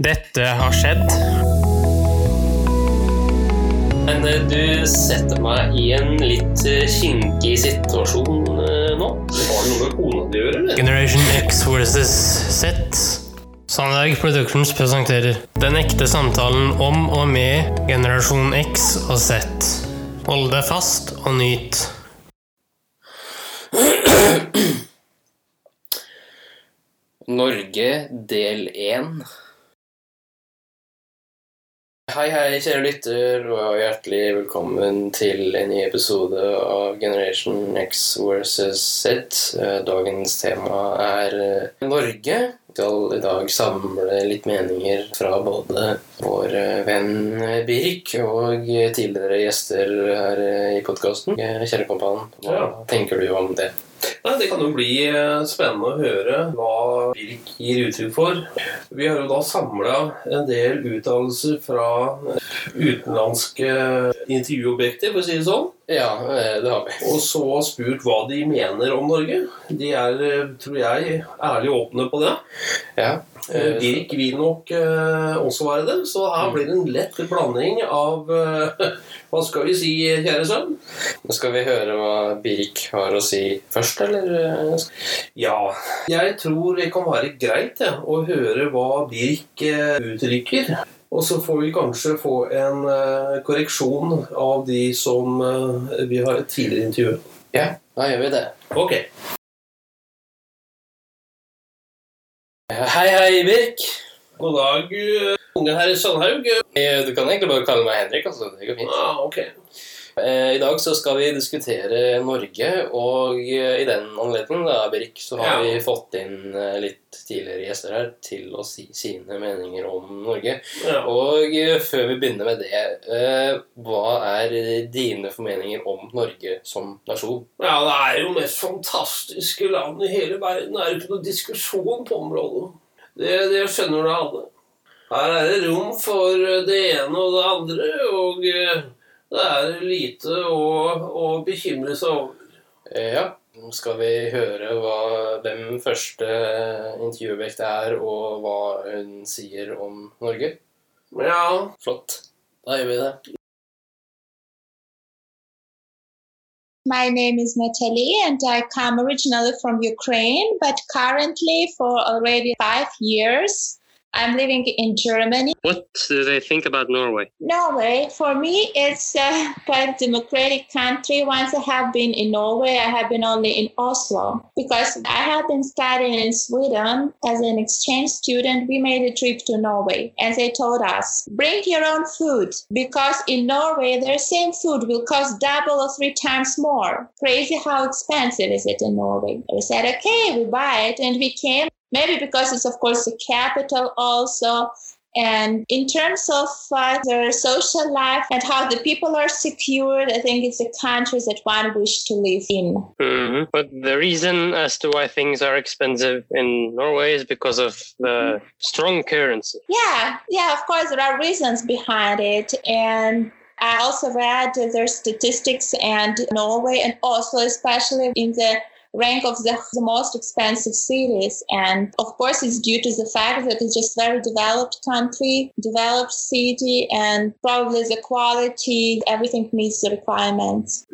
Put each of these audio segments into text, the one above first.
Dette har skjedd. Men eh, du setter meg i en litt eh, kinkig situasjon eh, nå. Det har noe med kona di å gjøre, eller? Generation X versus Z. Sandberg Productions presenterer Den ekte samtalen om og med generasjon X og Z. Hold deg fast og nyt. Norge del 1. Hei, hei, kjære lytter, og hjertelig velkommen til en ny episode av Generation X versus Z. Eh, Dagens tema er eh, Norge. Vi skal i dag samle litt meninger fra både vår eh, venn Birk og tidligere gjester her i podkasten. Kjære kompan, hva Ja. tenker du om det? Nei, Det kan jo bli eh, spennende å høre hva Birk gir uttrykk for. Vi har jo da samla en del uttalelser fra eh, utenlandske intervjuobjekter, for å si det sånn. Ja, eh, det har vi. Og så spurt hva de mener om Norge. De er, eh, tror jeg, ærlig åpne på det. Ja. Eh, Birk vil nok eh, også være det, så her blir det en lett blanding av eh, Hva skal vi si, kjære sønn? Nå skal vi høre hva Birk har å si først, eller? Ja, jeg tror det kan være greit ja, å høre hva Birk eh, uttrykker. Og så får vi kanskje få en eh, korreksjon av de som eh, vi har et tidligere intervju. Ja, da gjør vi det. Ok. Hei, hei, Birk. God dag, eh, unge herr Sandhaug. Du kan egentlig bare kalle meg Henrik. altså. Det går fint. Ja, ok. Eh, I dag så skal vi diskutere Norge, og eh, i den anledning, da, Birk, så har Ja. vi fått inn eh, litt tidligere gjester her til å si sine meninger om Norge. Ja. Og før vi begynner med det, hva er dine formeninger om Norge som nasjon? ja, det er jo mest fantastiske land i hele verden. Det er jo ikke noe diskusjon på området. Det, det skjønner da alle. Her er det rom for det ene og det andre, og det er lite å, å bekymre seg over. Eh, Ja, nå skal vi høre hva, hvem første intervjuobjekt er, og hva hun sier om Norge. Ja, Flott. Da gjør vi det. My name is Natalie and I come originally from Ukraine, but currently for already five years, I'm living in Germany. What do they think about Norway? Norway, for me, it's a quite democratic country. Once I have been in Norway, I have been only in Oslo because I have been studying in Sweden as an exchange student. We made a trip to Norway and they told us, bring your own food because in Norway, their same food will cost double or three times more. Crazy how expensive is it in Norway? We said, okay, we buy it and we came. Maybe because it's, of course, the capital also. And in terms of uh, their social life and how the people are secured, I think it's a country that one wish to live in. hmm But the reason as to why things are expensive in Norway is because of the strong currency. Yeah, yeah, of course, there are reasons behind it. And I also read their statistics and Norway, and also especially in the rank of the, the most expensive cities. And of course, it's due to the fact that it's just very developed country, developed city, and probably the quality, everything meets the requirements.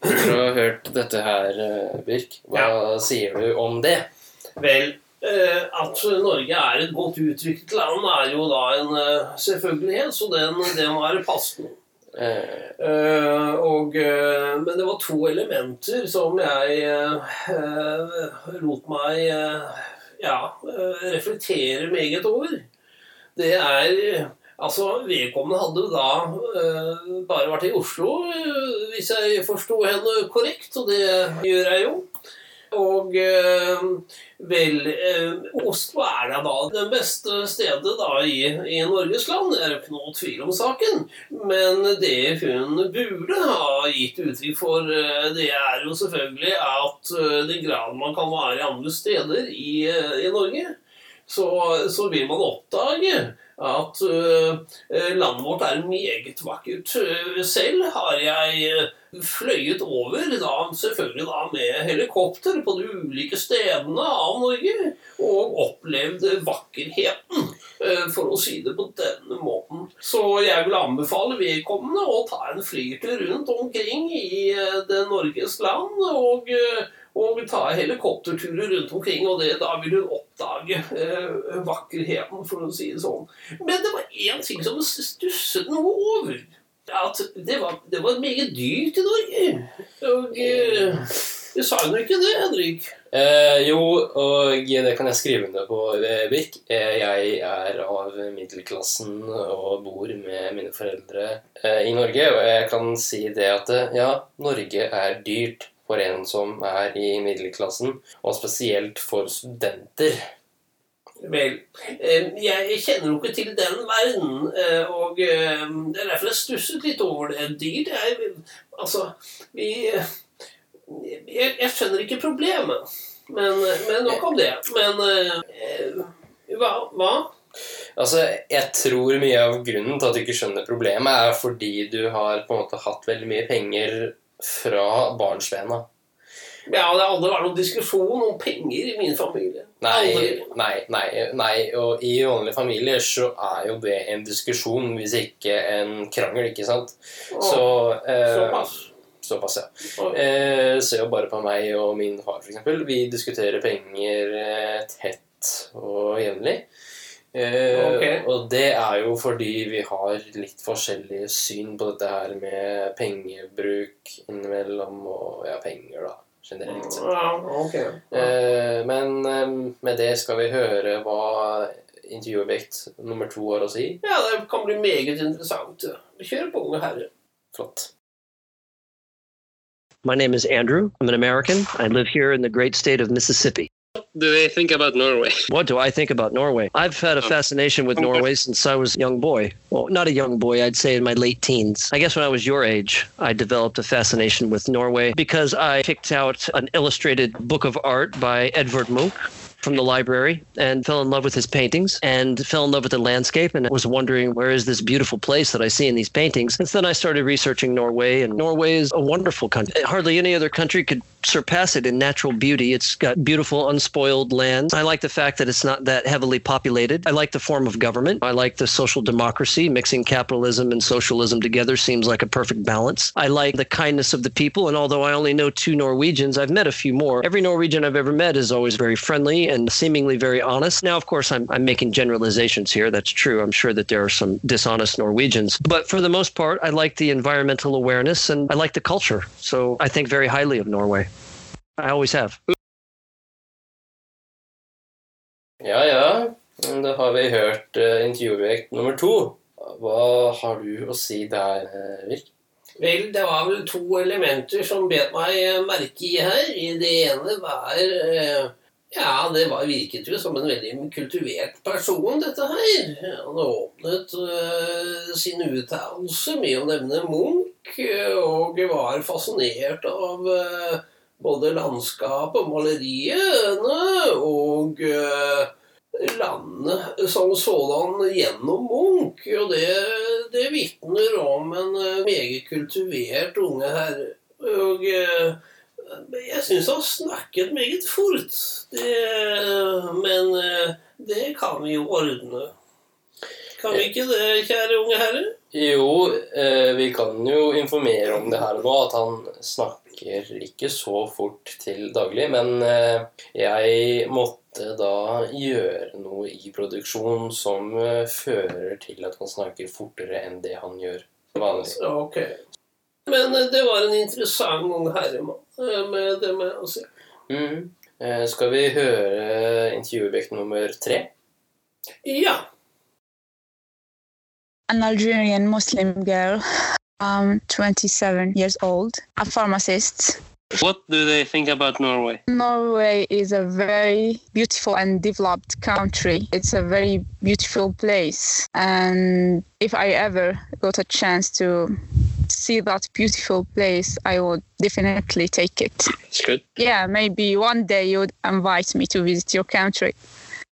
Du har hørt dette her, eh, Birk. Hva sier du om det? vel, eh, at Norge er et godt utviklet land er jo da en eh, selvfølgelighet, så den, det må være passende. Eh, og, uh, men det var to elementer som jeg uh, lot meg ja, reflektere meget over. Det er Altså, vedkommende hadde da bare vært i Oslo, hvis jeg forsto henne korrekt, og det gjør jeg jo. Og eh, vel eh, Oslo er da, det beste stedet da i, i Norges land. Det er ikke noe tvil om saken. Men det hun burde ha gitt uttrykk for, eh, det er jo selvfølgelig at den grad man kan være andre steder i, i Norge, så, så vil man oppdage at eh, landet vårt er meget vakkert. Selv har jeg fløyet over, da, selvfølgelig da med helikopter på de ulike stedene av Norge, og opplevde vakkerheten, eh, for å si det på denne måten. Så jeg vil anbefale vedkommende å ta en flytur rundt omkring i eh, det Norges land, og, eh, og ta helikopterturer rundt omkring, og det, da vil hun oppdage vakkerheten, for å si det sånn. Men det var én ting som stusset noe over at det var, det var meget dyrt i Norge. Og eh, du sa jo ikke det, Henrik. Eh, jo, og det kan jeg skrive under på, eh, Birk. Eh, jeg er av middelklassen og bor med mine foreldre i Norge. Og jeg kan si det at ja, Norge er dyrt for en som er i middelklassen, og spesielt for studenter. Vel, eh, jeg kjenner jo ikke til den verden, eh, og eh, det er derfor jeg stusset litt over det. Dyrt er Altså, vi jeg, jeg skjønner ikke problemet. Men, men nok om det. Men hva? hva? Altså, Jeg tror mye av grunnen til at du ikke skjønner problemet, er fordi du har på en måte hatt veldig mye penger fra barnsbena. Ja, det har aldri vært noen diskusjon om penger i min familie. Nei, nei, nei, nei, og i vanlige familier så er jo det en diskusjon, hvis ikke en krangel, ikke sant? Så eh, Såpass. Såpass, ja. Eh, se jo bare på meg og min far, eksempel. Vi diskuterer penger eh, tett og jevnlig. Eh, okay. Og det er jo fordi vi har litt forskjellige syn på dette her med pengebruk innimellom, og ja, penger, da, generelt sett. Ja, okay. Eh, men eh, med det skal vi høre hva intervjuobjekt nummer to har å si. Ja, det kan bli meget interessant. Kjør på, unge herre. Flott. My name is Andrew. I'm an American. I live here in the great state of Mississippi. Do they think about Norway? What do I think about Norway? I've had a oh. fascination with Norway since I was a young boy. Well, not a young boy, I'd say in my late teens. I guess when I was your age, I developed a fascination with Norway because I picked out an illustrated book of art by Edvard Munch from the library and fell in love with his paintings and fell in love with the landscape and was wondering where is this beautiful place that I see in these paintings. And then I started researching Norway and Norway is a wonderful country. Hardly any other country could surpass it in natural beauty. It's got beautiful unspoiled lands. I like the fact that it's not that heavily populated. I like the form of government. I like the social democracy. Mixing capitalism and socialism together seems like a perfect balance. I like the kindness of the people and although I only know two Norwegians, I've met a few more. Every Norwegian I've ever met is always very friendly and seemingly very honest. Now, of course, I'm, I'm making generalizations here. That's true. I'm sure that there are some dishonest Norwegians. But for the most part, I like the environmental awareness and I like the culture. So I think very highly of Norway. I always have. Ja, ja. Da har vi hørt uh, intervjuobjekt nummer to. Hva har du å si der, eh, Virk? Vel, det var vel to elementer som bet meg eh, merke i her. Det ene var eh, Ja, det var, virket jo som en veldig kultivert person, dette her. Han åpnet uh, sin uttalelse med å nevne Munch, eh, og var fascinert av uh, både landskapet og maleriene og uh, landet som sådan gjennom Munch. Og det, det vitner om en meget kultivert unge herre. Og eh, jeg syns han snakket meget fort. Det, men eh, det kan vi jo ordne. Kan vi ikke det, kjære unge herre? Jo, eh, vi kan jo informere om det her nå, at han snakker ikke så fort til daglig. Men eh, jeg måtte da gjøre noe i produksjon som fører til at han snakker fortere enn det han gjør vanlig. Men eh, det var en interessant ung herremann, eh, med det med å si. Mhm. Eh, skal vi høre intervjuobjekt nummer tre? Ja. an Algerian Muslim girl, um, 27 years old, a pharmacist. What do they think about Norway? Norway is a very beautiful and developed country. It's a very beautiful place. And if I ever got a chance to see that beautiful place, I would definitely take it. It's good. Yeah, maybe one day you would invite me to visit your country.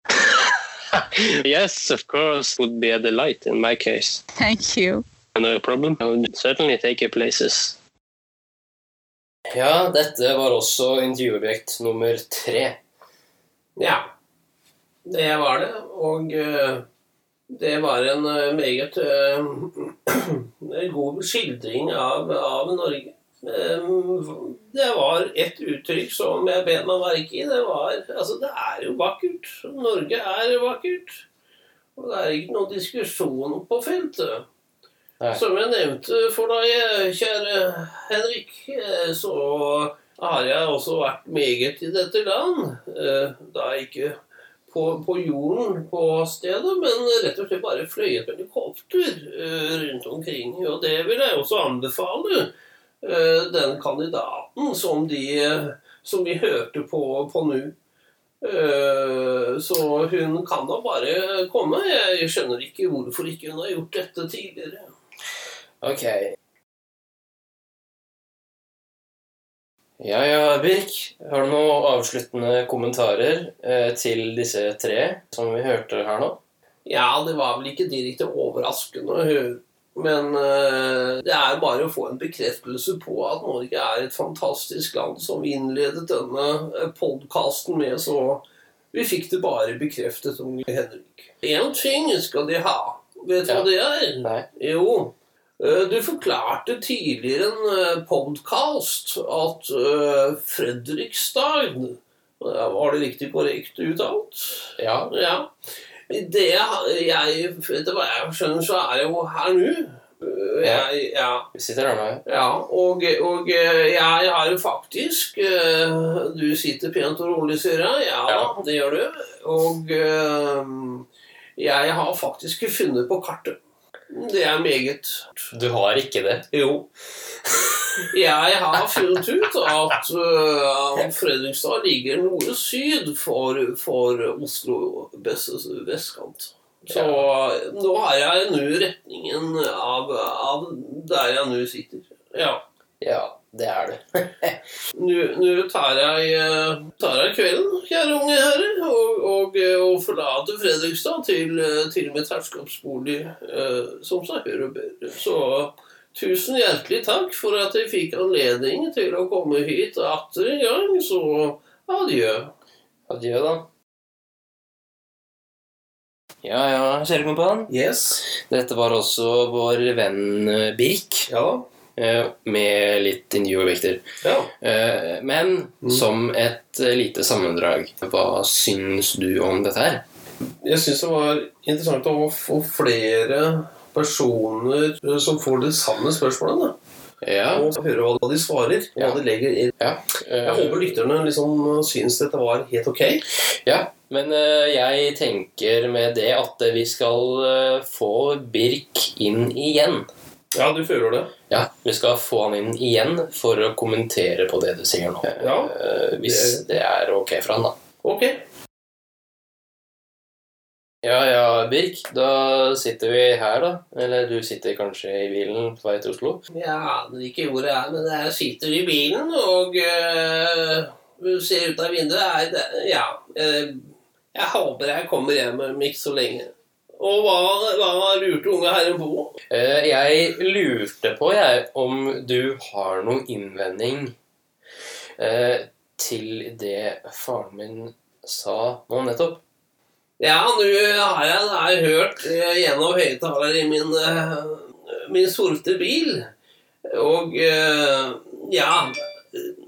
yes, of course, would be a delight in my case. Thank you. No problem. I would certainly take you places. Ja, dette var også intervjuobjekt nummer tre. Ja, det var det. Og eh, det var en eh, meget uh, god skildring av, av Norge. Eh, Det var ett uttrykk som jeg bet meg merke i. Det var Altså, det er jo vakkert. Norge er vakkert. Og det er ikke noen diskusjon på feltet. Nei. Som jeg nevnte for deg, kjære Henrik, eh, så har jeg også vært meget i dette land. Da Da ikke på, på jorden på stedet, men rett og slett bare fløyet med helikopter uh, rundt omkring. Og det vil jeg også anbefale uh, den kandidaten som, de, som de hørte på, på nå. Eh, Så hun kan da bare komme. Jeg skjønner ikke hvorfor ikke hun har gjort dette tidligere. Ok. Ja, ja, Birk. Har du noen avsluttende kommentarer eh, til disse tre som vi hørte her nå? Ja, det var vel ikke direkte overraskende å høre. Men eh, det er bare å få en bekreftelse på at Norge er et fantastisk land som vi innledet denne podkasten med, så vi fikk det bare bekreftet, unge Henrik. Én ting skal de ha. Vet du Ja. hva det er? Nei. Jo, eh, du forklarte tidligere en podkast at eh, Fredrikstad Var det riktig korrekt uttalt? Ja. Ja. Det jeg Etter hva jeg skjønner, så er jeg jo her nå. Jeg, ja. Vi sitter her nå. ja. og, og jeg har jo faktisk Du sitter pent og rolig, sier jeg. Ja, Ja. det gjør du. Og jeg har faktisk funnet på kartet. Det er meget. Du har ikke det? Jo. Jeg har funnet ut at uh, Fredrikstad ligger noe syd for, for Oslo vest, vestkant. Så nå har jeg nå retningen av, av der jeg nå sitter. Ja. Ja, det er det. Nå tar, jeg, eh, tar jeg kvelden, kjære unge herre, og, og, eh, og forlater Fredrikstad til, eh, til mitt herskapsbolig, som seg hør og bør. Så tusen hjertelig takk for at jeg fikk anledning til å komme hit atter en gang, så adjø. Adjø, da. Ja, ja, kjære kompan. Yes. Dette var også vår venn Birk, Ja med litt intervjuobjekter. Ja. Eh, Men Mm. som et eh, lite sammendrag, hva syns du om dette her? Jeg syns det var interessant å få flere personer eh, som får de samme spørsmålene. Ja, Og høre hva de svarer. Ja. Hva de legger inn. ja. eh, Jeg håper lytterne liksom syns dette var helt ok. Ja, men eh, jeg tenker med det at vi skal eh, få Birk inn igjen. Ja, du føler det? Ja, vi skal få han inn igjen for å kommentere på det du sier nå. Ja. Eh, Hvis det er ok for han, da. Ok. Ja, ja, Birk. Da sitter vi her, da. Eller du sitter kanskje i bilen på vei til Oslo? Jeg aner ikke hvor jeg er, men jeg sitter i bilen og øh, ser ut av vinduet. Jeg, ja, øh, jeg håper jeg kommer hjem om ikke så lenge. Og hva, hva lurte unge herren på? Eh, Jeg lurte på, jeg, om du har noen innvending eh, til det faren min sa nå nettopp. Ja, nå har jeg da hørt øh, gjennom høyttaler i min, min sorte bil. Og øh,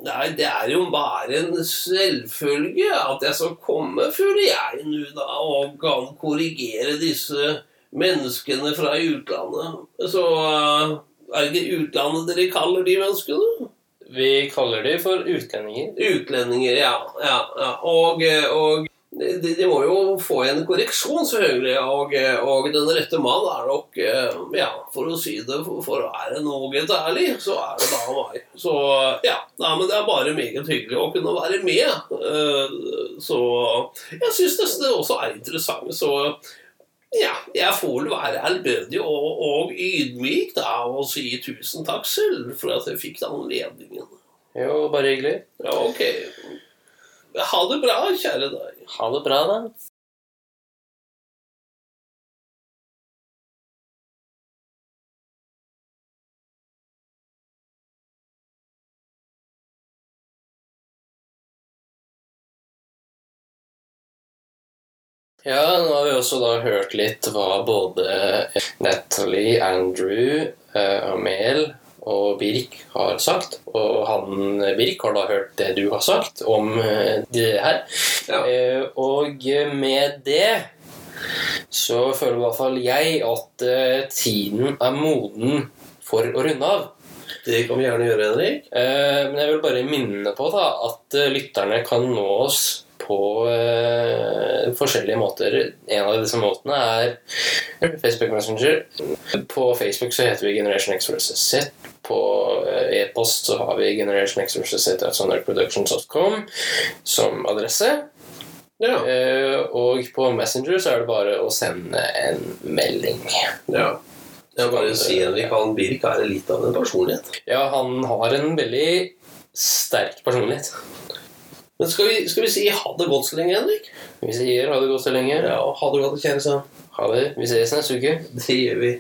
Nei, det er jo bare en selvfølge at jeg skal komme, føler jeg nå, da, og kan korrigere disse menneskene fra utlandet. Så øh, er det ikke utlandet dere kaller de menneskene? Vi kaller de for utlendinger. Utlendinger, ja. ja, ja. Og, øh, og de, de må jo få en korreksjon, selvfølgelig. Og, og den rette mann er nok, øh, ja, for å si det for, for å være noe ærlig, så er det da meg. Så ja, nei, men det er bare meget hyggelig å kunne være med. Eh, Så jeg syns det også er interessant. Så ja, jeg får vel være ærbødig og, og ydmyk da, og si tusen takk selv for at jeg fikk den anledningen. Jo, bare hyggelig. Ja, ok. Ha det bra, kjære deg. Ha det bra, da. Ja, nå har vi også da hørt litt hva både Natalie, Andrew eh, og Mel og Birk har sagt. Og han Birk har da hørt det du har sagt om eh, det her. Ja. Eh, og med det så føler i hvert fall jeg at eh, tiden er moden for å runde av. Det kan vi gjerne gjøre, Henrik. Men jeg vil bare minne på da, at lytterne kan nå oss på uh, forskjellige måter. En av disse måtene er Facebook Messenger. På Facebook så heter vi Generation X vs. Z. På eh, e-post så har vi Generation X vs. Z at sonarproductions.com som adresse. Ja. Uh, og på Messenger så er det bare å sende en melding. ja. Jeg vil bare si, Henrik, han Birk er litt av en personlighet. Ja, han har en veldig sterk personlighet. Men skal vi, skal vi si ha det godt så lenge, Henrik? Vi sier ha det godt så lenge. Ja, ha det godt, kjære sønn. Ha det. Vi ses neste uke. Det gjør vi.